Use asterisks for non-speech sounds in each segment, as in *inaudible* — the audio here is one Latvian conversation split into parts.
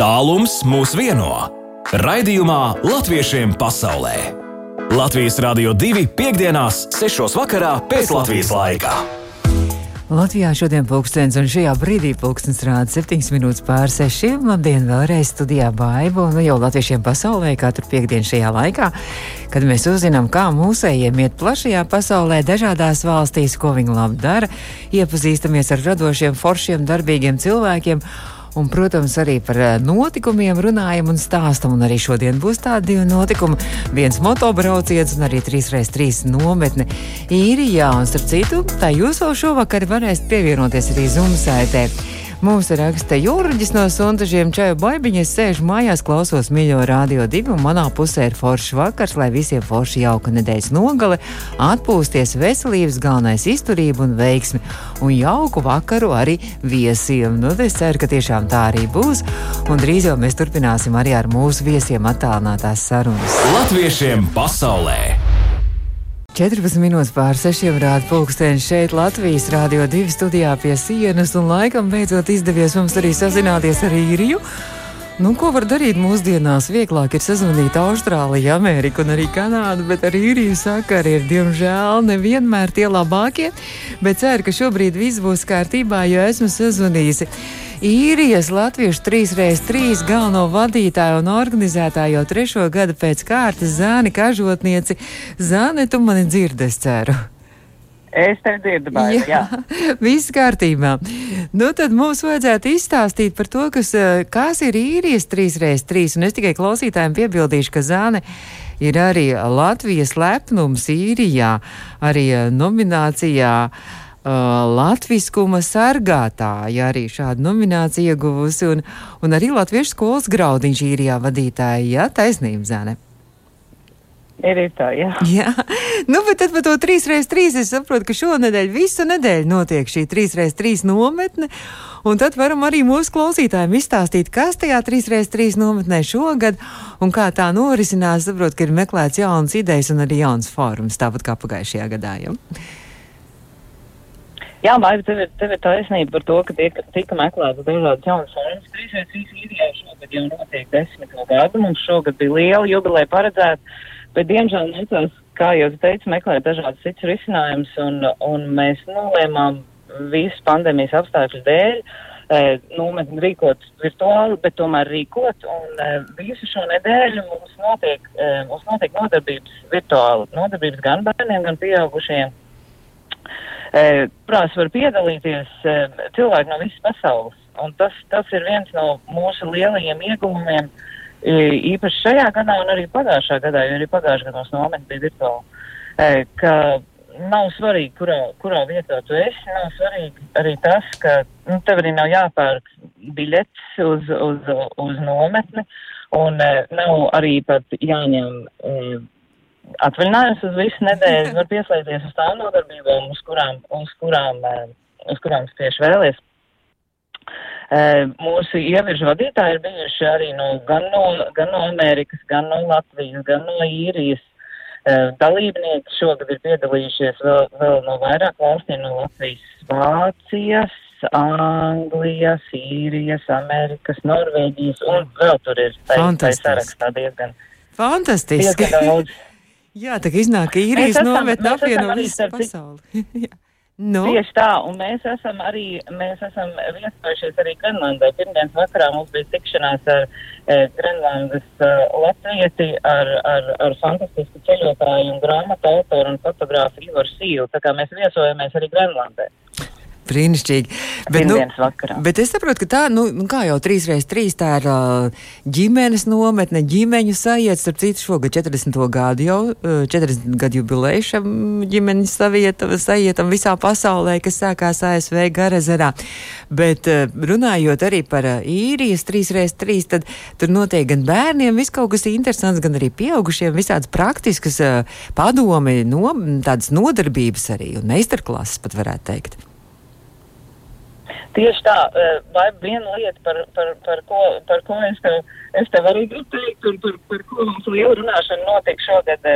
Tālums mūs vieno. Raidījumā Latviešiem pasaulē. Latvijas Rādio 2.5.6. vakarā pēc Latvijas laika. Latvijā šodien pulkstenis un šajā brīdī pulkstenis rāda 7 minūtes pār 6. Labdien, vēlreiz studijā Baiba un jau latviešiem pasaulē katru piekdienu šajā laikā, kad mēs uzzinām, kā mūsējiem iet plašajā pasaulē, dažādās valstīs, ko viņi labi dara, iepazīstamies ar radošiem, foršiem, darbīgiem cilvēkiem Un, protams, arī par eh, notikumiem runājam un stāstam. Un arī šodien būs tādi divi notikumi. Viens motobrauciens un arī 3x3 nometne īrijā. Un, starp citu, tā jūs vēl šovakar varēsiet pievienoties arī Zumsaitē. Mums raksta Jurģis no Suntažiem Čaju Baibiņa. Es sēžu mājās, klausos mīļo radio divu, un manā pusē ir foršs vakars, lai visiem forši jauka nedēļas nogale, atpūsties veselības, galvenais izturība un veiksmi, un jauku vakaru arī viesiem. Nu, es ceru, ka tiešām tā arī būs, un drīz jau mēs turpināsim arī ar mūsu viesiem attālinātās sarunas. Latviešiem pasaulē! 14 minūtes pār 6 rāda pulkstenis šeit Latvijas Rādio 2 studijā pie sienas, un laikam beidzot izdevies mums arī sazināties ar īriju. Nu, ko var darīt mūsdienās? Vieglāk ir sazvanīt Austrāliju, Ameriku un arī Kanādu, bet ar īriju sakari ir diemžēl nevienmēr tie labākie. Bet ceru, ka šobrīd viss būs kārtībā, jo esmu sazvanījusi īrijas latviešu 3x3 galveno vadītāju un organizētāju jau trešo gadu pēc kārtas Zāni Kažotnieci. Zāne, tu mani dzirdes, ceru. Es te dzirdu, baigi, jā. jā. *laughs* Viss kārtībā. Nu, tad mums vajadzētu izstāstīt par to, kas, eh, kas ir īrijas 3x3. Un es tikai klausītājiem piebildīšu, ka Zāne ir arī Latvijas lepnums īrijā, arī eh, nominācijā. Uh, Latviskuma sargātāja arī šādu nomināciju ieguvusi, un, un arī Latviešu skolas graudiņš īrijā vadītāja. Jā, taisnība, Zane. Ir tā, jā. *laughs* jā. Nu, bet tad par to 3x3 es saprotu, ka šonadēļ visu nedēļu notiek šī 3x3 nometne. Un tad varam arī mūsu klausītājiem izstāstīt, kas tajā 3x3 nometnē šogad un kā tā norisinās. Saprotu, ka ir meklēts jaunas idejas un arī jauns fórums, tāpat kā pagājušajā gadā. Jau. Jā, Maiva, tev, tev ir taisnība par to, ka tiek, tika meklētas dažādas jaunas formas. Trīsreiz trīs īrijā šogad jau notiek desmito gadu. Mums šogad bija liela jubileja paredzēta, bet diemžēl nācās, kā jau teicu, meklēt dažādas citas risinājumus, un, un mēs nolēmām visu pandēmijas apstākļu dēļ. Nu, mēs rīkot virtuāli, bet tomēr rīkot, un uh, visu šo nedēļu mums notiek, uh, mums notiek nodarbības virtuāli, nodarbības gan bērniem, gan pieaugušiem. Protams, var piedalīties cilvēki no visas pasaules. Un tas, tas ir viens no mūsu lielajiem ieguvumiem, īpaši šajā gadā un arī pagājušā gadā, jo arī pagājušā gadā mums nometne bija virtuāli. Ka nav svarīgi, kurā, kurā vietā tu esi, nav svarīgi arī tas, ka nu, tev arī nav jāpērk biļets uz, uz, uz nometni un nav arī pat jāņem atvaļinājums uz visu nedēļu, var pieslēgties uz tām nodarbībām, uz kurām, uz kurām, eh, uz kurām tieši vēlies. Eh, mūsu ieviržu vadītāji ir bijuši arī no, gan, no, gan no Amerikas, gan no Latvijas, gan no īrijas. Eh, dalībnieki šogad ir piedalījušies vēl, vēl no vairāk valstīm, no Latvijas, Vācijas, Anglijas, Īrijas, Amerikas, Norvēģijas un vēl tur ir tā, tā sarakstā diezgan. Fantastiski! Diezgan daudz. Jā, tā iznāk, īrijas nometne apvieno visu pasauli. *laughs* Nu? Tieši tā, un mēs esam arī, mēs esam viesojušies arī Grenlandē. Pirmdienas vakarā mums bija tikšanās ar e, Grenlandes e, latvieti, ar, ar, ar fantastisku ceļotāju un grāmatu autoru un fotogrāfu Ivaru Sīlu. Tā kā mēs viesojamies arī Grenlandē. Brīnišķīgi. Bet, nu, bet es saprotu, ka tā, nu, nu kā jau 3x3, tā ir uh, ģimenes nometne, ģimeņu sajiet, starp citu, šogad 40. gadu jau, uh, 40 gadu jubileju šam ģimeņu savietam, sajietam visā pasaulē, kas sākās ASV Garezerā. Bet uh, runājot arī par uh, īrijas 3x3, tad tur notiek gan bērniem viss kaut kas interesants, gan arī pieaugušiem visādas praktiskas uh, padomi, no, tādas nodarbības arī un meistarklases pat varētu teikt. Tieši tā, vai viena lieta, par, par, par, ko, par ko es tev, es tev arī gribu teikt, tur, tur, par ko mums liela runāšana notiek šogad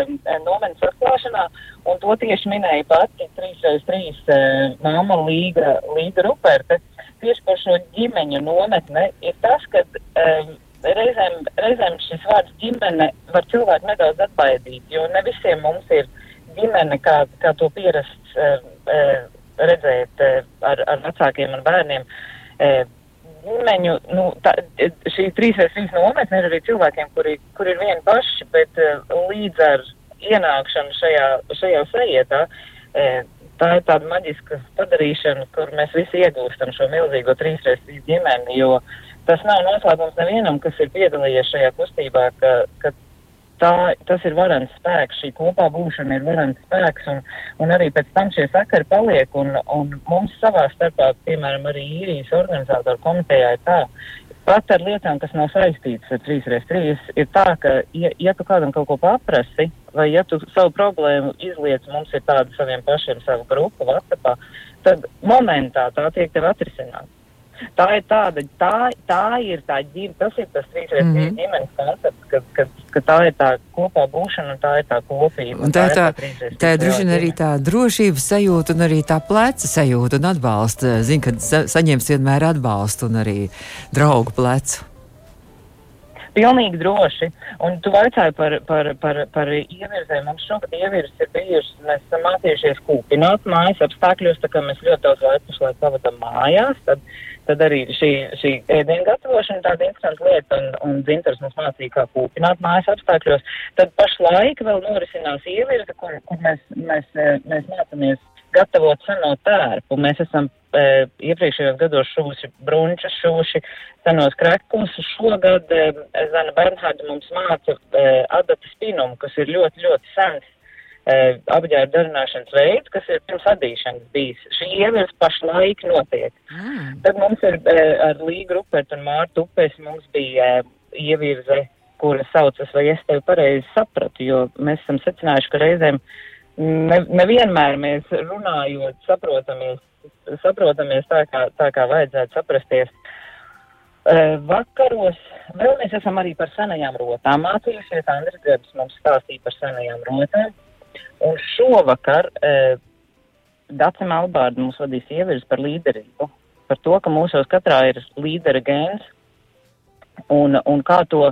nomenas atklāšanā, un to tieši minēja pati 3x3 māma Līga, Līga Ruperte. Tieši par šo ģimeņu nometni ir tas, ka um, reizēm, reizēm šis vārds ģimene var cilvēku nedaudz atbaidīt, jo ne visiem mums ir ģimene, kā, kā to pierasts uh, uh, redzēt uh, ar, ar vecākiem un bērniem. Uh, ģimeņu, nu, tā, šī trīsreiz trīs nometne ir arī cilvēkiem, kuri, kuri ir vieni paši, bet līdz ar ienākšanu šajā, šajā sajietā, tā ir tāda maģiska padarīšana, kur mēs visi iegūstam šo milzīgo trīsreiz trīs ģimeni, jo tas nav noslēpums nevienam, kas ir piedalījies šajā kustībā, ka, ka tā, tas ir varants spēks, šī kopā būšana ir varants spēks, un, un arī pēc tam šie sakari paliek, un, un mums savā starpā, piemēram, arī īrijas organizātoru komitejā ir tā, pat ar lietām, kas nav saistītas ar 3x3, ir tā, ka, ja, ja tu kādam kaut ko paprasti, vai ja tu savu problēmu izliec, mums ir tāda saviem pašiem, savu grupu, WhatsAppā, tad momentā tā tiek tev atrisināta. Tā ir tāda, tā, tā ir tā ģimene, tas ir tas trīsreiz mm -hmm. ģimenes koncepts, ka, ka, ka tā ir tā kopā būšana un tā ir tā kopība. Un tā, tā, tā, tā, tā ir droši vien arī tā drošības sajūta un arī tā pleca sajūta un atbalsta. Zini, ka sa saņems vienmēr atbalstu un arī draugu plecu. Pilnīgi droši. Un tu vaicāji par, par, par, par ievirzēm. Mums šogad ievirzes ir bijušas. Mēs esam mācījušies kūpināt mājas apstākļos, tā kā mēs ļoti daudz laika pašlaik pavadām mājās. Tad tad arī šī, šī ēdienu gatavošana ir tāda interesanta lieta, un, un dzintars mums mācīja, kā kūpināt mājas apstākļos. Tad pašlaik vēl norisinās ievirza, kur, kur mēs, mēs, eh, mēs mācāmies gatavot seno tērpu. Mēs esam e, iepriekšējos gados šūši brunčus, šūši senos kreklus. Šogad e, Zana Bernhārda mums māca e, adata spinumu, kas ir ļoti, ļoti sens apģērba darināšanas veids, kas ir pirms adīšanas bijis. Šī ievirza pašlaik notiek. Mm. Tad mums ir uh, ar Līgu Rupertu un Mārtu Upes mums bija uh, ievirze, kura saucas, vai es tevi pareizi sapratu, jo mēs esam secinājuši, ka reizēm ne, nevienmēr mēs runājot saprotamies, saprotamies tā, kā, tā kā vajadzētu saprasties. Vakaros vēl mēs esam arī par senajām rotām mācījušies. Andris Grebs mums stāstīja par senajām rotām. Un šovakar e, Dācis Melbārds mums vadīs ievirzes par līderību, par to, ka mūsos katrā ir līdera gēns un, un kā to,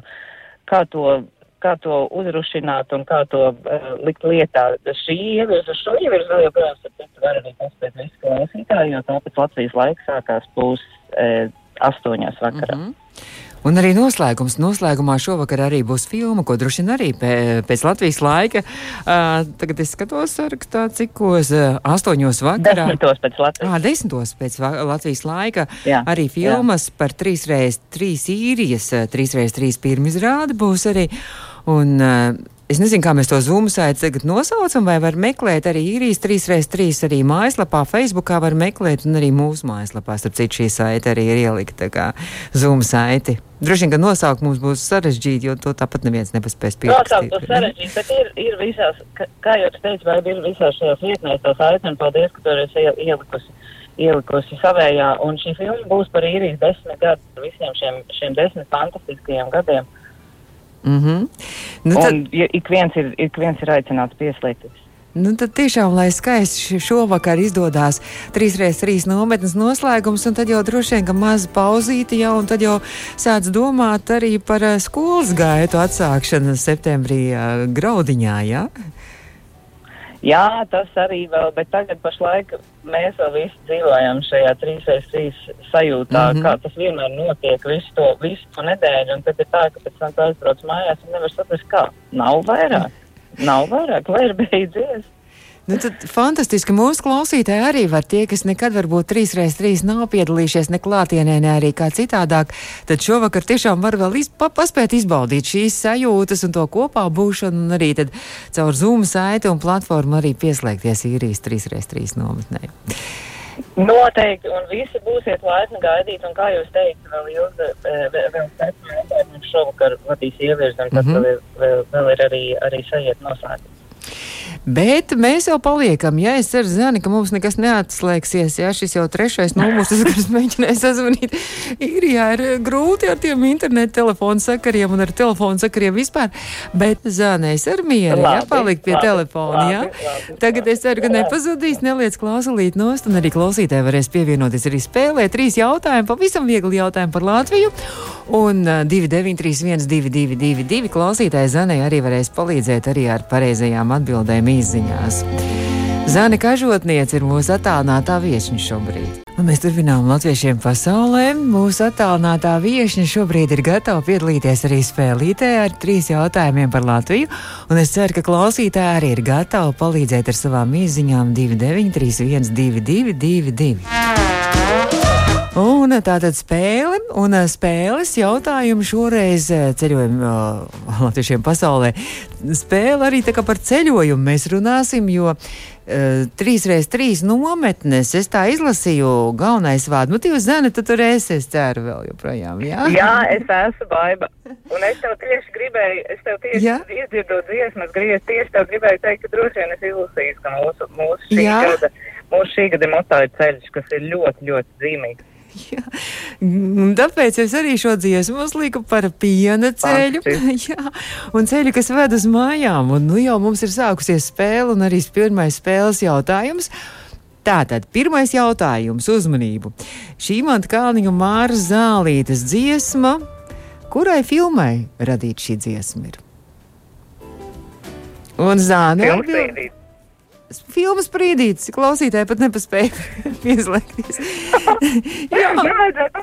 kā to kā to uzrušināt un kā to uh, likt lietā. Šī ievirza, šo ievirza vēl joprojām, starp var arī paspēt visu klausītāju, jo tāpēc Latvijas laiks sākās pūs uh, astoņās vakarā. Mm -hmm. Un arī noslēgums. Noslēgumā šovakar arī būs filma, ko droši vien arī pēc Latvijas laika. Uh, tagad es skatos, sarakstā, cikos uh, astoņos vakarā. Desmitos pēc Latvijas. Ah, desmitos pēc Latvijas laika. Jā, arī filmas jā. par 3x3 īrijas, 3x3 pirmizrādi būs arī. Un, uh, Es nezinu, kā mēs to Zoom saiti tagad nosaucam, vai var meklēt arī īrijas 3x3 arī mājaslapā, Facebookā var meklēt, un arī mūsu mājaslapā, starp citu, šī saite arī ir ielikta kā Zoom saiti. Droši vien, ka nosaukt mums būs sarežģīti, jo to tāpat neviens nepaspēs pierakstīt. Nosaukt būs sarežģīti, bet ir, ir visās, kā jau teicu, vai ir visās šajās vietnēs tā saite, un paldies, ka tur esi ielikusi ielikusi savējā, un šī filma būs par īrijas desmit gadu, par visiem šiem, šiem desmit fantastiskajiem gadiem. Mm -hmm. nu, tad... Un ja ik, viens ir, ik viens ir aicināts pieslēgties. Nu, tad tiešām, lai skaisti šovakar izdodas 3x3 nometnes noslēgums, un tad jau droši vien, ka maza pauzīte jau, un tad jau sāc domāt arī par eh, skolas gaitu atsākšanu septembrī uh, Graudiņā? Ja? Jā, tas arī vēl, bet tagad pašlaik mēs vēl visi dzīvojam šajā 3x3 sajūtā, mm -hmm. kā tas vienmēr notiek visu to, visu to nedēļu, un tad ir tā, ka pēc tam tu aizbrauc mājās un nevar saprast, kā. Nav vairāk, nav vairāk, vai ir beidzies. Nu, tad fantastiski mūsu klausītāji arī var tie, kas nekad varbūt trīs reizes trīs nav piedalījušies ne klātienē, ne arī kā citādāk. Tad šovakar tiešām var vēl iz, pa, paspēt izbaudīt šīs sajūtas un to kopā būšanu, un arī caur Zoom saiti un platformu arī pieslēgties īrijas trīs reizes trīs nometnē. Noteikti, un visi būsiet laipni gaidīt, un kā jūs teicat, vēl ilgi, vēl pēc tam šovakar vadīs ievirzam, tad mm -hmm. vēl, vēl, vēl ir arī, arī sajiet noslēgums. Bet mēs jau paliekam. Ja es ceru, Zani, ka mums nekas neatslēgsies, ja šis jau trešais numurs, kas mēģināja sazvanīt, īrijā ir grūti ar tiem internetu telefonu sakariem un ar telefonu sakariem vispār. Bet Zānēs ar mieru, ja palikt pie labi, telefona, ja. Labi, Tagad es ceru, ka nepazudīs, neliec klausulīt nost, un arī klausītāji varēs pievienoties arī spēlē. Trīs jautājumi, pavisam viegli jautājumi par Latviju. Un uh, 2931, 222, klausītāji Zanai arī varēs palīdzēt arī ar pareizajām atbildēm izziņās. Zana Kažotniece ir mūsu attālinātā viesņa šobrīd. Un mēs turpinām latviešiem pasaulē. Mūsu attālinātā viesņa šobrīd ir gatava piedalīties arī spēlītē ar trīs jautājumiem par Latviju. Un es ceru, ka klausītāji arī ir gatavi palīdzēt ar savām izziņām 2931, 222. Un tātad spēle, un spēles jautājumu šoreiz ceļojumu uh, latviešiem pasaulē. Spēle arī tā kā par ceļojumu mēs runāsim, jo trīs reiz trīs nometnes, es tā izlasīju galvenais vārdu. Nu, jūs zināt, tu tur esi, es ceru vēl joprojām, jā? Jā, es esmu baiba. Un es tev tieši gribēju, es tev tieši jā? iedzirdot dziesmas, gribēju tieši tev gribēju teikt, ka droši vien es izlasīju, ka mūsu, mūsu šī jā? gada, mūsu šī gada motāja ceļš, kas ir ļoti, ļoti zīmīgs. Jā. Un tāpēc es arī šo dziesmu uzliku par piena ceļu. *laughs* Jā, un ceļu, kas ved uz mājām. Un nu jau mums ir sākusies spēle, un arī pirmais spēles jautājums. Tātad, pirmais jautājums, uzmanību. Šī man Kalniņa Māra Zālītes dziesma, kurai filmai radīta šī dziesma ir? Un Zāne atbild filmas brīdītis, klausītāji pat nepaspēja *laughs* pieslēgties. *laughs* jā, nevajadzētu?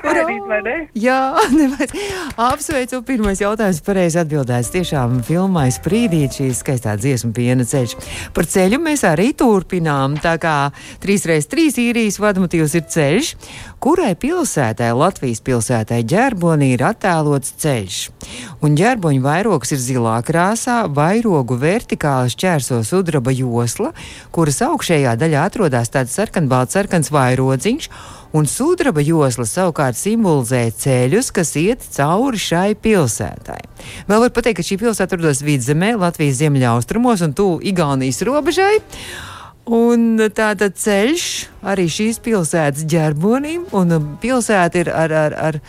Jā, *laughs* nevajadzētu. Apsveicu, pirmais jautājums pareizi atbildēts. Tiešām filmai sprīdīt šī skaistā dziesma piena ceļš. Par ceļu mēs arī turpinām, tā kā 3x3 īrijas vadmotīvs ir ceļš, kurai pilsētai, Latvijas pilsētai ģerbonī ir attēlots ceļš. Un ģerboņa vairogs ir zilā krāsā, vairogu vertikāli šķērso sudraba josla, kuras augšējā daļā atrodas tāds sarkanbalts sarkans vairodziņš, un sudraba josla savukārt simbolizē ceļus, kas iet cauri šai pilsētai. Vēl var pateikt, ka šī pilsēta atrodas vidzemē, Latvijas ziemeļaustrumos un tuvu Igaunijas robežai. Un tātad ceļš arī šīs pilsētas ģerbonim, un pilsēta ir ar, ar, ar,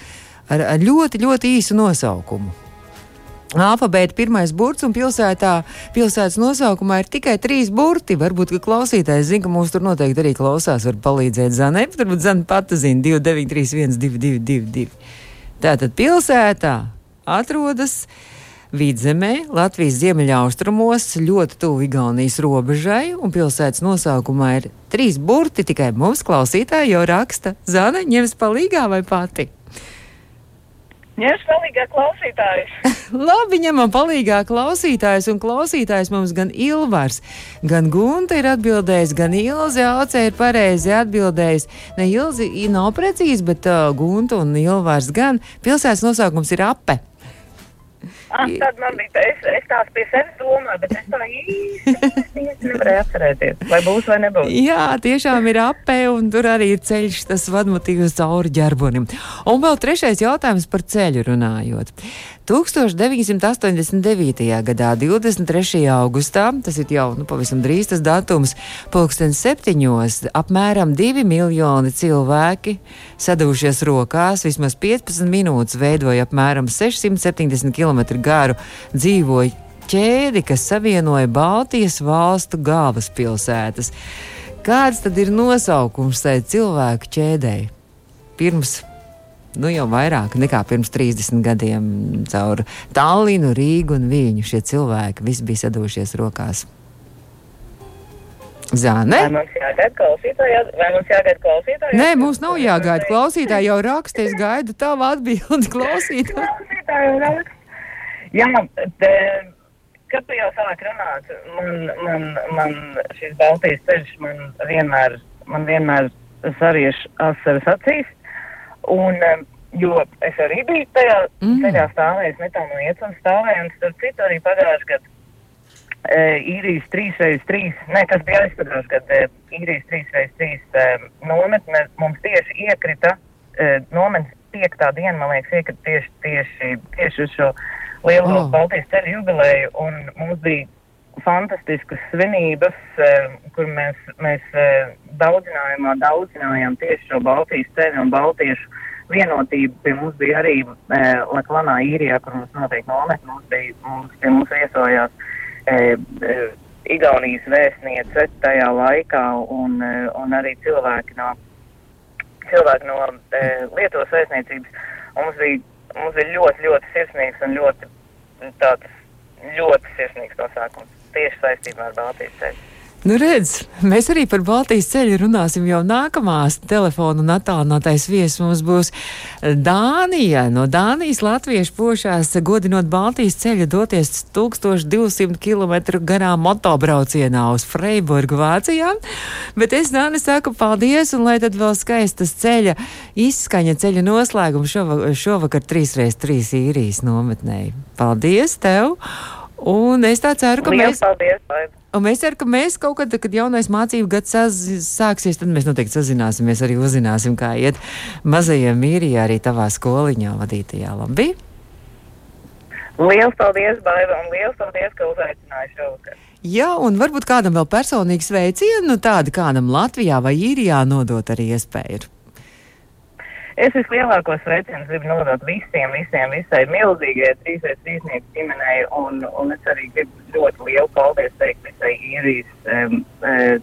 ar, ar ļoti, ļoti īsu nosaukumu. Alfabēta pirmais burts un pilsētā, pilsētas nosaukumā ir tikai trīs burti. Varbūt, ka klausītājs zina, ka mūs tur noteikti arī klausās, var palīdzēt Zanai. Varbūt Zana pati zina 2931, 222. Tātad pilsētā atrodas vidzemē, Latvijas ziemeļaustrumos, ļoti tuvu Igaunijas robežai, un pilsētas nosaukumā ir trīs burti. Tikai mums klausītāji jau raksta, Zana ņems palīgā vai pati? Ņemšu palīgā klausītājus. *laughs* Labi, ņemam palīgā klausītājus, un klausītājs mums gan Ilvars, gan Gunta ir atbildējis, gan Ilze Alce ir pareizi atbildējis. Ne Ilzi nav precīzi, bet uh, Gunta un Ilvars gan. Pilsētas nosaukums ir Ape. Ah, tad man bija, tā, es, es tās pie sevis domāju, bet es tā īsti nevarēju atcerēties, vai būs vai nebūs. Jā, tiešām ir apē, un tur arī ir ceļš, tas vadmotīvs cauri ģerbonim. Un vēl trešais jautājums par ceļu runājot. 1989. gadā, 23. augustā, tas ir jau nu, pavisam drīz tas datums, pulksten septiņos, apmēram 2 miljoni cilvēki sadavušies rokās, vismaz 15 minūtes veidoja apmēram 670 km garu dzīvoju ķēdi, kas savienoja Baltijas valstu galvaspilsētas. Kāds tad ir nosaukums tai cilvēku ķēdēji? Pirms nu, jau vairāk nekā pirms 30 gadiem caur Tallinu, Rīgu un Viņu šie cilvēki visi bija sadošies rokās. Zāne? Vai mums jāgaida klausītāji? Klausītāji? Nē, mums nav jāgaida klausītāji. Jau raksta, es gaidu tavu atbildi *laughs* klausītāji. Jā, te, kad tu jau sāk runāt, man, man, man šis Baltijas ceļš man vienmēr, man vienmēr sariež asaras acīs. Un, um, jo es arī biju tajā mm. ceļā stāvējis, netālu no iecam stāvēju, un starp citu arī pagājuši gadu e, īrijas 3x3, ne, kas bija aizpagājuši gadu, e, īrijas 3x3 e, nometne mums tieši iekrita, e, nometnes piektā diena, man liekas, iekrita tieši, tieši, tieši uz šo lielo oh. Baltijas ceļu jubileju, un mums bija fantastiskas svinības, uh, kur mēs, mēs uh, daudzinājumā daudzinājām tieši šo Baltijas ceļu un Baltiešu vienotību. Pie mums bija arī uh, Latlanā īrijā, kur mums notiek nomet, mums bija, mums, pie mums viesojās Igaunijas vēstniece tajā laikā un, un arī cilvēki no, cilvēki no uh, Lietuvas vēstniecības. Mums bija mums ir ļoti, ļoti sirsnīgs un ļoti tāds ļoti sirsnīgs pasākums tieši saistībā ar Baltijas ceļu. Nu, redz, mēs arī par Baltijas ceļu runāsim jau nākamās telefonu un attālinātais viesis mums būs Dānija. No Dānijas latviešu pošās godinot Baltijas ceļu doties 1200 km garā motobraucienā uz Freiburgu Vācijā. Bet es Dāni saku paldies un lai tad vēl skaistas ceļa izskaņa ceļa noslēguma šovakar, šovakar 3x3 īrijas nometnē. Paldies tev! Un es tā ceru, ka Liels mēs. paldies, Laib. Un mēs ceram, ka mēs kaut kad, kad jaunais mācību gads sāksies, tad mēs noteikti sazināsimies, arī uzzināsim, kā iet mazajiem mīrijā arī tavā skoliņā vadītajā. Labi? Liels paldies, Baiva, un liels paldies, ka uzaicināji šovakar. Jā, un varbūt kādam vēl personīgi sveicienu, nu tādu kādam Latvijā vai Īrijā nodot arī iespēju. Es vislielākos sveicienus gribu nodot visiem, visiem, visai milzīgajai trīsreiz trīsnieku ģimenei, un, un es arī gribu ļoti lielu paldies teikt visai īrijas um,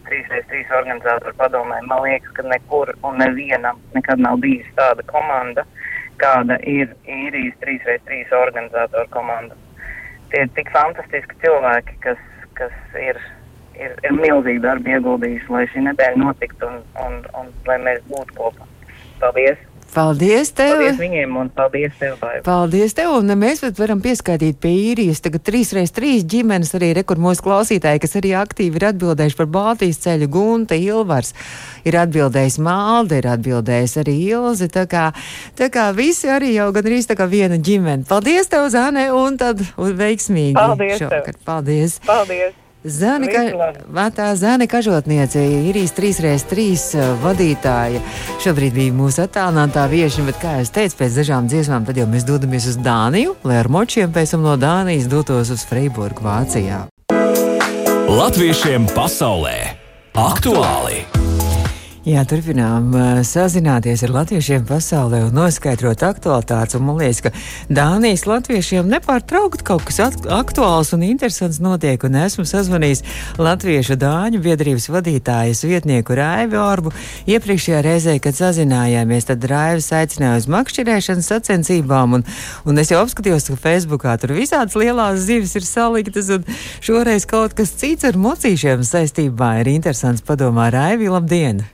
trīsreiz trīs organizātoru padomē. Man liekas, ka nekur un nevienam nekad nav bijusi tāda komanda, kāda ir īrijas trīsreiz trīs organizātoru komanda. Tie ir tik fantastiski cilvēki, kas, kas ir, ir, ir milzīgi darbi ieguldījuši, lai šī nedēļa notiktu un, un, un lai mēs būtu kopā. Paldies! Paldies tev! Paldies viņiem un paldies tev, Baiba! Paldies tev, un mēs varam pieskaitīt pie īrijas. Tagad trīs reiz trīs ģimenes arī rekur mūsu klausītāji, kas arī aktīvi ir atbildējuši par Baltijas ceļu. Gunta, Ilvars ir atbildējis Malde, ir atbildējis arī Ilzi. Tā kā, tā kā visi arī jau gandrīz tā kā viena ģimene. Paldies tev, Zane, un tad un veiksmīgi. Paldies tev. šovakar. Paldies! Paldies! Zani, ka. Vētā Zani Kažotniece, Irijas 3x3 vadītāja. Šobrīd bija mūsu attālinātā viešņa, bet, kā jau teicu, pēc dažām dziesmām, tad jau mēs dodamies uz Dāniju, lai ar močiem pēc tam no Dānijas dotos uz Freiburgu, Vācijā. Latviešiem pasaulē aktuāli! Jā, turpinām sazināties ar latviešiem pasaulē un noskaidrot aktualitātes. Un Man liekas, ka Dānijas latviešiem nepārtraukti kaut kas aktuāls un interesants notiek. Un esmu sazvanījis Latviešu dāņu biedrības vadītājas vietnieku Raivi Orbu. Iepriekšējā reizē, kad sazinājāmies, tad Raivis aicināja uz makšķerēšanas sacensībām. Un, un es jau apskatījos, ka Facebookā tur visādas lielās zivis ir saliktas. Un šoreiz kaut kas cits ar mocīšiem saistībā ir interesants. Padomā, Raivi, labdien!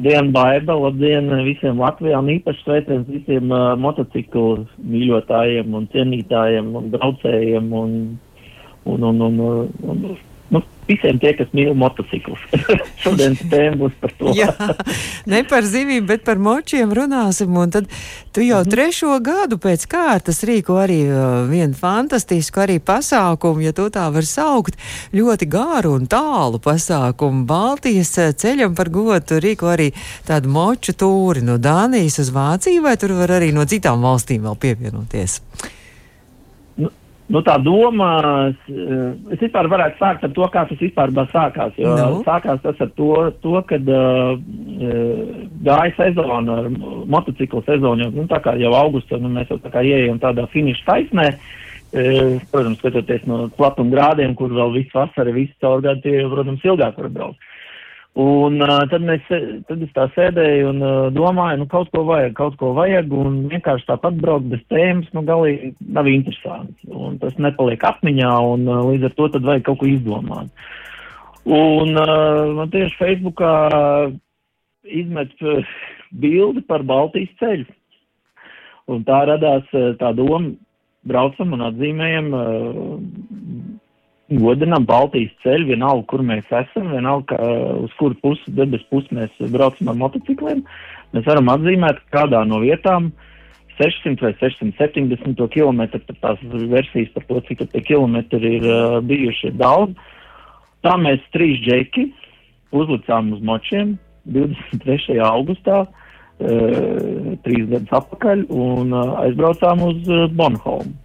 Dienu, Baiba, labdien visiem Latvijā un īpaši sveiciens visiem uh, motociklu mīļotājiem un cienītājiem un braucējiem un, un, un, un, un, un visiem tie, kas mīl motociklus. *laughs* Šodienas tēma būs par to. Jā, ne par zivīm, bet par močiem runāsim. Un tad tu jau trešo gadu pēc kārtas rīko arī uh, vienu fantastisku arī pasākumu, ja to tā var saukt, ļoti garu un tālu pasākumu. Baltijas uh, ceļam par godu rīko arī tādu moču tūri no Dānijas uz Vāciju, vai tur var arī no citām valstīm vēl pievienoties? Nu, tā doma, es, es vispār varētu sākt ar to, kā tas vispār sākās. Jo Nu? sākās tas ar to, to kad uh, gāja sezona, ar motociklu sezonu. Nu, tā kā jau augustā nu, mēs jau tā kā ieejam tādā finiša taisnē. Uh, protams, skatoties no platuma grādiem, kur vēl visu vasaru, visu caur gadu, tie, protams, ilgāk var braukt. Un uh, tad, mēs, tad es tā sēdēju un uh, domāju, nu kaut ko vajag, kaut ko vajag, un vienkārši tāpat braukt bez tēmas, nu galīgi nav interesanti. Un tas nepaliek atmiņā, un uh, līdz ar to tad vajag kaut ko izdomāt. Un uh, man tieši Facebookā izmet uh, bildi par Baltijas ceļu. Un tā radās uh, tā doma, braucam un atzīmējam uh, godinām Baltijas ceļu, vienalga, kur mēs esam, vienalga, ka, uz kuru pusi, debes pusi mēs braucam ar motocikliem. Mēs varam atzīmēt kādā no vietām 600 vai 670 km, tās versijas par to, cik tie kilometri ir uh, bijuši, daudz. Tā mēs trīs džeki uzlicām uz močiem 23. augustā, uh, trīs gadus atpakaļ, un uh, aizbraucām uz uh, Bonholmu.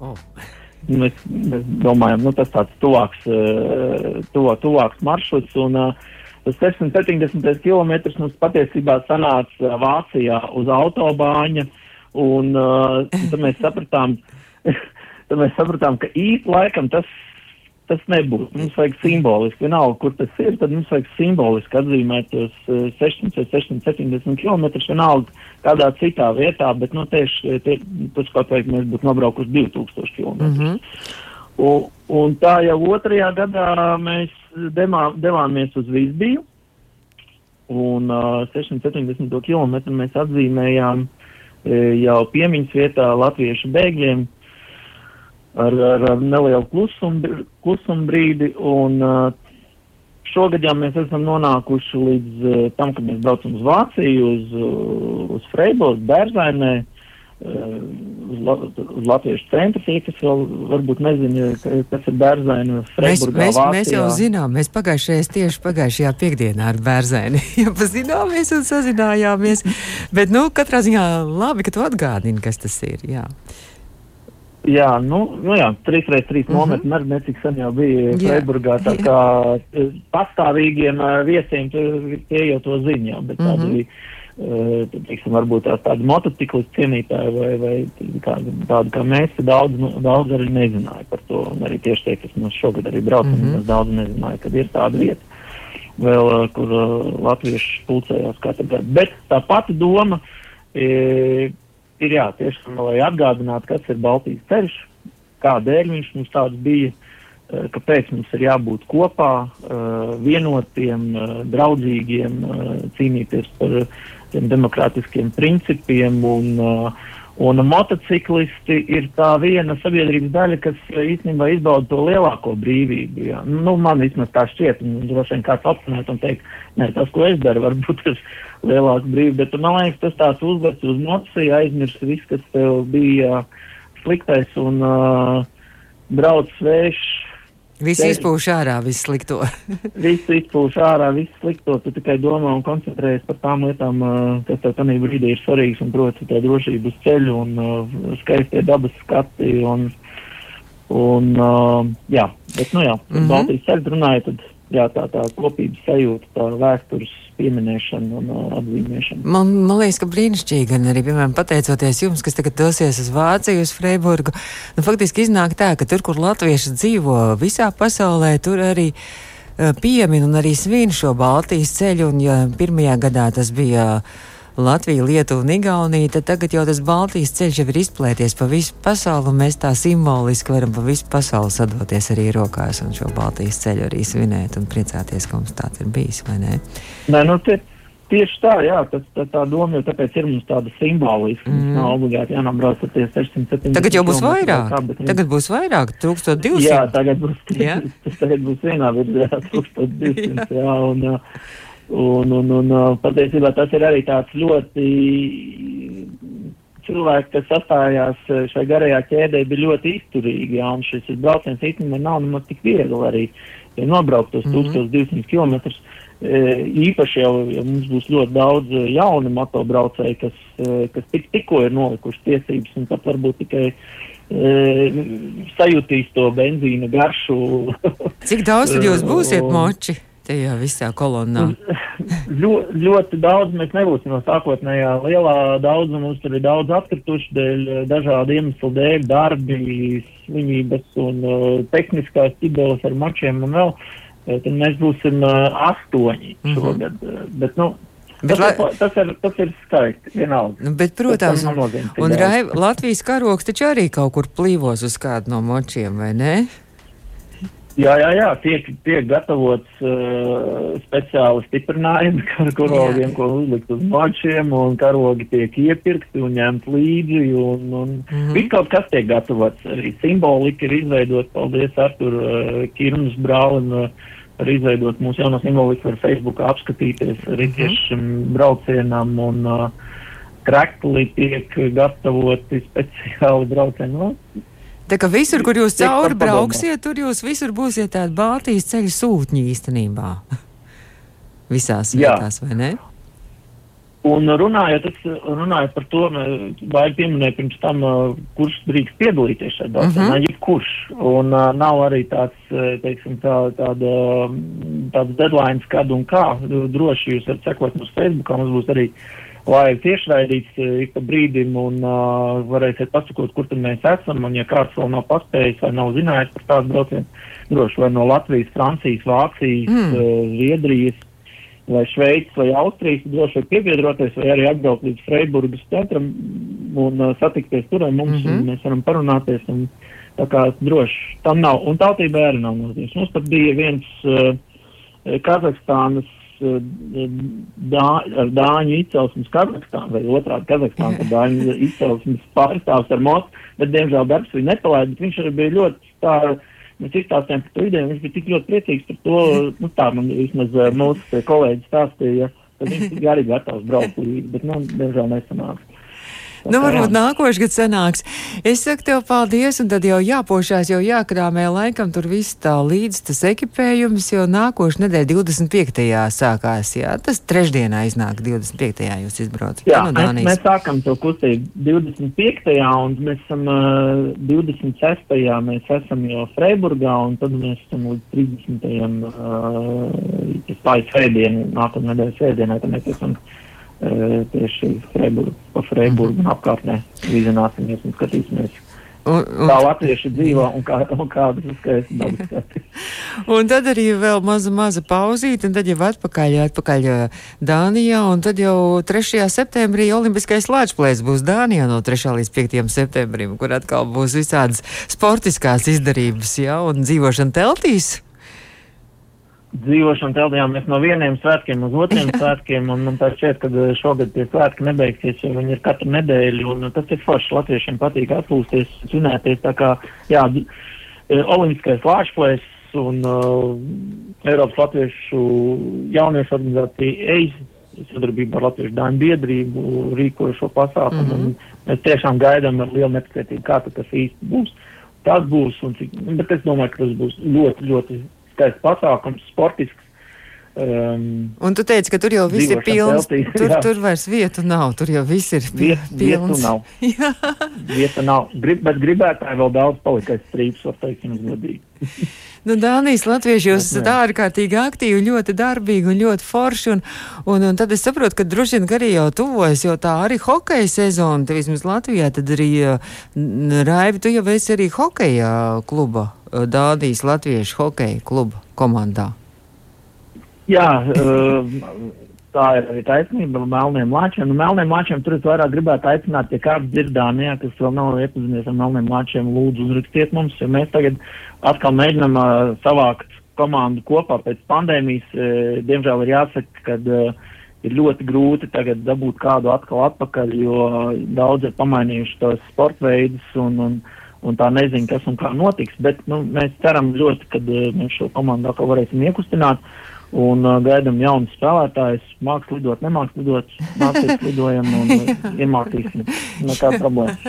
Oh. *laughs* Mēs, mēs domājam, nu, tas tāds tuvāks, uh, tuvo, tuvāks maršruts. Un, uh, tas 670 km mums patiesībā sanāca Vācijā uz autobāņa. Un uh, tad mēs sapratām, *laughs* tad mēs sapratām, ka īsti laikam tas tas nebūs. Mums vajag simboliski, vienalga, kur tas ir, tad mums vajag simboliski atzīmēt tos 600 vai 670 km, vienalga kādā citā vietā, bet, nu, tieši tie, tas kaut vai mēs būtu nobraukuši 2000 km. Mm -hmm. un, un tā jau otrajā gadā mēs demā, devāmies uz Vīsbiju, un uh, 670 km mēs atzīmējām uh, jau piemiņas vietā latviešu bēgļiem ar, ar, nelielu klusumu, klusumu brīdi. Un, šogad jau mēs esam nonākuši līdz uh, tam, kad mēs braucam uz Vāciju, uz, uz Freiburgu, Bērzainē. Uh, uz, la, uz Latvijas centra tie, kas vēl varbūt nezina, kas ir bērzaini. Mēs, mēs, Vācijā. mēs jau zinām, mēs pagājušajā tieši pagājušajā piekdienā ar bērzaini *laughs* jau pazināmies un sazinājāmies. Bet, nu, katrā ziņā labi, ka tu atgādini, kas tas ir. Jā. Jā, nu, nu jā, 3x3 mm -hmm. nometni arī necik sen jau bija Freiburgā, tā kā e, pastāvīgiem e, viesiem tie jau to ziņā, jau, bet mm -hmm. tādi, uh, teiksim, varbūt tās tādi motociklisti cienītāji vai, vai tādi, tādi kā mēs, daudz, nu, daudz arī nezināja par to, un arī tieši tie, kas mums šogad arī braucam, mm -hmm. daudz nezināja, kad ir tāda vieta vēl, kur latvieši pulcējās katru gadu. Bet tā pati doma, e, ir jā, tiešām, lai atgādinātu, kas ir Baltijas ceļš, kādēļ viņš mums tāds bija, eh, kāpēc mums ir jābūt kopā, eh, vienotiem, eh, draudzīgiem, cīnīties par tiem demokrātiskiem principiem un Un motociklisti ir tā viena sabiedrības daļa, kas īstenībā izbauda to lielāko brīvību. Jā. Nu, man vismaz tā šķiet, un droši vien kāds apspriest un teikt, nē, tas, ko es daru, varbūt ir lielāka brīvība, bet man liekas, tas tāds uzvērts uz nociju, aizmirst viss, kas tev bija sliktais un uh, brauc svešs. Viss izpūš ārā, viss slikto. *laughs* viss izpūš ārā, viss slikto. Tu tikai domā un koncentrējies par tām lietām, kas tev tajā brīdī ir svarīgas, un proti, tā drošība uz ceļu un uh, skaistie dabas skati. Un, un, uh, jā, bet, nu jā, mm -hmm. Baltijas ceļu runājot, tad jā, tā, tā kopības sajūta, tā vēstures pieminēšana un uh, atzīmēšana. Man, man liekas, ka brīnišķīgi, gan arī, piemēram, pateicoties jums, kas tagad dosies uz Vāciju, uz Freiburgu, nu, faktiski iznāk tā, ka tur, kur latvieši dzīvo visā pasaulē, tur arī uh, piemin un arī svin šo Baltijas ceļu, un ja pirmajā gadā tas bija uh, Latvija, Lietuva un Igaunija, tad tagad jau tas Baltijas ceļš jau ir izplēties pa visu pasauli, un mēs tā simboliski varam pa visu pasauli sadoties arī rokās un šo Baltijas ceļu arī svinēt un priecāties, ka mums tāds ir bijis, vai ne? Nē, nu, tie, Tieši tā, jā, tas, tā, tā doma jau tāpēc ir mums tāda simboliska. Mm. Nav obligāti jānobrauc ar tie 670. Tagad jau būs vairāk. Kā, bet, tagad būs vairāk, 1200. Jā, tagad būs, jā? tas *laughs* tagad būs vienā virzā, *laughs* 1200. jā, un, Un, un, un patiesībā tas ir arī tāds ļoti cilvēki, kas sastājās šai garajā ķēdē, bija ļoti izturīgi. Jā, un šis brauciens īstenībā nav nemaz tik viegli arī ja nobraukt tos mm -hmm. 1200 km. Īpaši jau ja mums būs ļoti daudz jaunu motobraucēju, kas, kas tik, tikko ir nolikuši tiesības un pat varbūt tikai e, sajutīs to benzīna garšu. Cik daudz tad jūs būsiet *laughs* moči? Tajā visā kolonnā. Ļo, ļoti daudz mēs nebūsim no sākotnējā lielā daudz, mums tur ir daudz atkrituši dēļ dažādu iemeslu dēļ, darbi, slimības un uh, tehniskās ķibeles ar mačiem un vēl. Tad mēs būsim uh, astoņi mm -hmm. šogad. Bet, nu, Bet, tas, ir, tas, ir, tas ir skaisti. Vienalga. Nu, bet, protams, un, un Rai, Latvijas karoks taču arī kaut kur plīvos uz kādu no močiem, vai ne? Jā, jā, jā tiek, tiek gatavots uh, speciāli stiprinājumi *laughs* ar karogiem, ko uzlikt uz mačiem, un karogi tiek iepirkti un ņemt līdzi, un, un mm -hmm. viss kaut kas tiek gatavots. Arī simbolika ir izveidota, paldies Artur uh, Kirmas brālim, uh, ar izveidot mūsu jauno simboliku, var Facebook apskatīties arī tieši mm -hmm. braucienam, un uh, krekli tiek gatavoti speciāli braucieni. Nu, Tā kā visur, kur jūs cauri brauksiet, tur jūs visur būsiet tādi Baltijas ceļu sūtņi īstenībā. *laughs* Visās Jā. vietās, vai ne? Un runājot, runājot par to, vai pieminēju pirms tam, kurš drīkst piedalīties šajā darbā, uh -huh. jebkurš. Un uh, nav arī tāds, teiksim, tā, tāda, tāds deadlines, kad un kā. Droši jūs varat sekot mums Facebookā, mums būs arī uh, lai tiešraidīts eh, ik pa brīdim un uh, varēsiet pasakot, kur tad mēs esam, un ja kāds vēl nav paspējis vai nav zinājis par tādu braucienu, droši vai no Latvijas, Francijas, Vācijas, Mm. mm. Zviedrijas vai Šveices vai Austrijas, droši vien piebiedroties vai arī atbraukt līdz Freiburgas teatram un uh, satikties tur ar mums, mm Mhm. -hmm. un mēs varam parunāties. Un, tā kā droši tam nav. Un tautība arī nav nozīmes. Mums pat bija viens uh, Kazahstānas uh, dā, ar dāņu izcelsmes Kazahstānu vai otrādi Kazahstānu ar dāņu izcelsmes pārstāvs ar motu, bet diemžēl darbs viņu nepalaida, bet viņš arī bija ļoti tā, mēs izstāstījām par to ideju, viņš bija tik ļoti priecīgs par to, nu tā man vismaz uh, mūsu kolēģi stāstīja, ka viņš arī gatavs braukt līdzi, bet nu, diemžēl nesanāks. Nu, varbūt nākošais gads sanāks. Es saku tev paldies, un tad jau jāpošās, jau jākrāmē laikam tur viss tā līdz tas ekipējums, jo nākošais nedēļa 25. sākās, jā. Tas trešdienā iznāk 25. jūs izbraucat. Jā, no mēs, Dānijas. mēs sākam to kustību 25. un mēs esam uh, 26. mēs esam jau Freiburgā un tad mēs esam līdz 30. Uh, tas pāri svētdienu, nākamā nedēļa svētdienā, tad mēs esam uh, tieši Freiburg, pa Freiburgu un apkārtnē vizināsimies un skatīsimies, Un, kā un, latvieši dzīvo un, kā, un kādas skaistas *laughs* dabas skati. un tad arī vēl maza, maza pauzīte, un tad jau atpakaļ, atpakaļ ā, Dānijā, un tad jau 3. septembrī Olimpiskais lāčplēs būs Dānijā no 3. līdz 5. septembrim, kur atkal būs visādas sportiskās izdarības, jā, un dzīvošana teltīs. Dzīvošanu teltījām mēs no vieniem svētkiem uz otriem *laughs* svētkiem, un man tā šķiet, ka eh, šogad tie svētki nebeigsies, jo viņi ir katru nedēļu, un tas ir forši. Latviešiem patīk atpūsties, svinēties, tā kā, jā, eh, olimpiskais lāčplēs un uh, Eiropas Latviešu jauniešu organizācija EIZ, sadarbībā ar Latviešu dāņu biedrību, rīkoja šo pasākumu, Mhm. mm -hmm. un mēs tiešām gaidām ar lielu nepacietību, kā tas īsti būs. Tas būs, un cik, bet es domāju, ka tas būs ļoti, ļoti skaists pasākums, sportisks. Um, Un tu teici, ka tur jau viss ir pilns. teltīs, Tur, jā. tur vairs vietu nav, tur jau viss ir pi- Viet, vietu pilns. nav. *laughs* Jā. Vieta nav. Grib, bet gribētāji vēl daudz palikais strīps, var teikt, jums godīgi. *laughs* Nu, Dānijas latvieši jūs *laughs* esat ārkārtīgi aktīvi, ļoti darbīgi un ļoti forši. Un, un, un tad es saprotu, ka droši vien arī jau tuvojas, jo tā arī hokeja sezona, vismaz Latvijā, tad arī n- Raivi, tu jau esi arī hokeja kluba, uh, Dānijas latviešu hokeja kluba komandā. Jā, uh, tā ir arī taisnība melniem lāčiem. Nu, melniem lāčiem tur es vairāk gribētu aicināt, ja kāds dzirdānijā, kas vēl nav iepazinies ar melniem lāčiem, lūdzu uzrakstiet mums, jo mēs tagad atkal mēģinam uh, savākt komandu kopā pēc pandēmijas. Uh, diemžēl ir jāsaka, ka uh, ir ļoti grūti tagad dabūt kādu atkal atpakaļ, jo daudz ir pamainījuši tos sporta veidus un, un, un tā nezinu, kas un kā notiks. Bet nu, mēs ceram ļoti, ka uh, mēs šo komandu atkal varēsim iekustināt. Un uh, gaidām jaunus spēlētājus, mākslinieks lidot, nemākslinieks lidot, mākslinieks lidojam un uh, iemācīsim. Nekāda problēma. *laughs*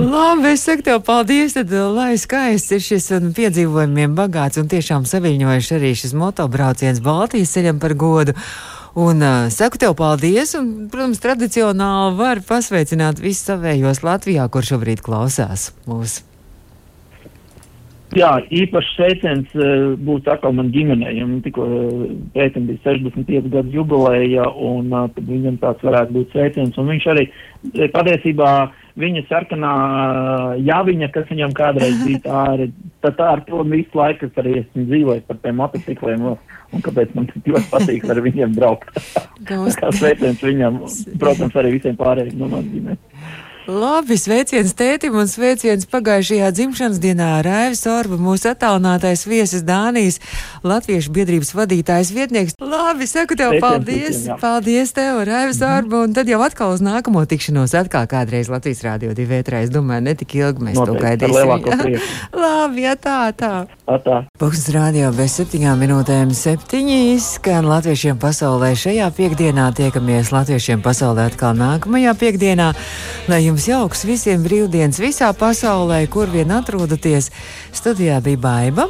Labi, es saku tev paldies, tad lai skaists ir šis un piedzīvojumiem bagāts un tiešām saviņojuši arī šis motobrauciens Baltijas ceļam par godu. Un uh, saku tev paldies, un, protams, tradicionāli var pasveicināt visus savējos Latvijā, kur šobrīd klausās mūsu. Jā, īpašs sveiciens uh, būs atkal man ģimenei. Tikko pētam bija 65 gadu jubileja, un uh, viņam tāds varētu būt sveiciens. Un viņš arī patiesībā viņa sarkanā uh, jāviņa, kas viņam kādreiz bija tā, arī, tā ar to visu laiku es arī esmu dzīvojis par tiem motocikliem, un kāpēc man tik ļoti patīk ar viņiem braukt. *laughs* Kā sveiciens viņam, protams, arī visiem pārējiem no manas ģimenes. Labi, sveiciens tētim un sveiciens pagājušajā dzimšanas dienā Raivis Orba, mūsu attālinātais viesis Dānijas Latviešu biedrības vadītājs vietnieks. Labi, saku tev Sveiciens paldies, jā. paldies tev, Raivis Orba, un tad jau atkal uz nākamo tikšanos, atkal kādreiz Latvijas rādio divi vētrā. Es domāju, ne tik ilgi mēs to Noteikti, ar gaidīsim. *laughs* Labi, jā, tā, tā. Atā. Pūkstens rādio bez septiņām minūtēm septiņi skan latviešiem pasaulē. Šajā piekdienā tiekamies latviešiem pasaulē atkal nākamajā piekdienā. Lai jums jauks visiem brīvdienas visā pasaulē, kur vien atrodaties. Studijā bija Baiva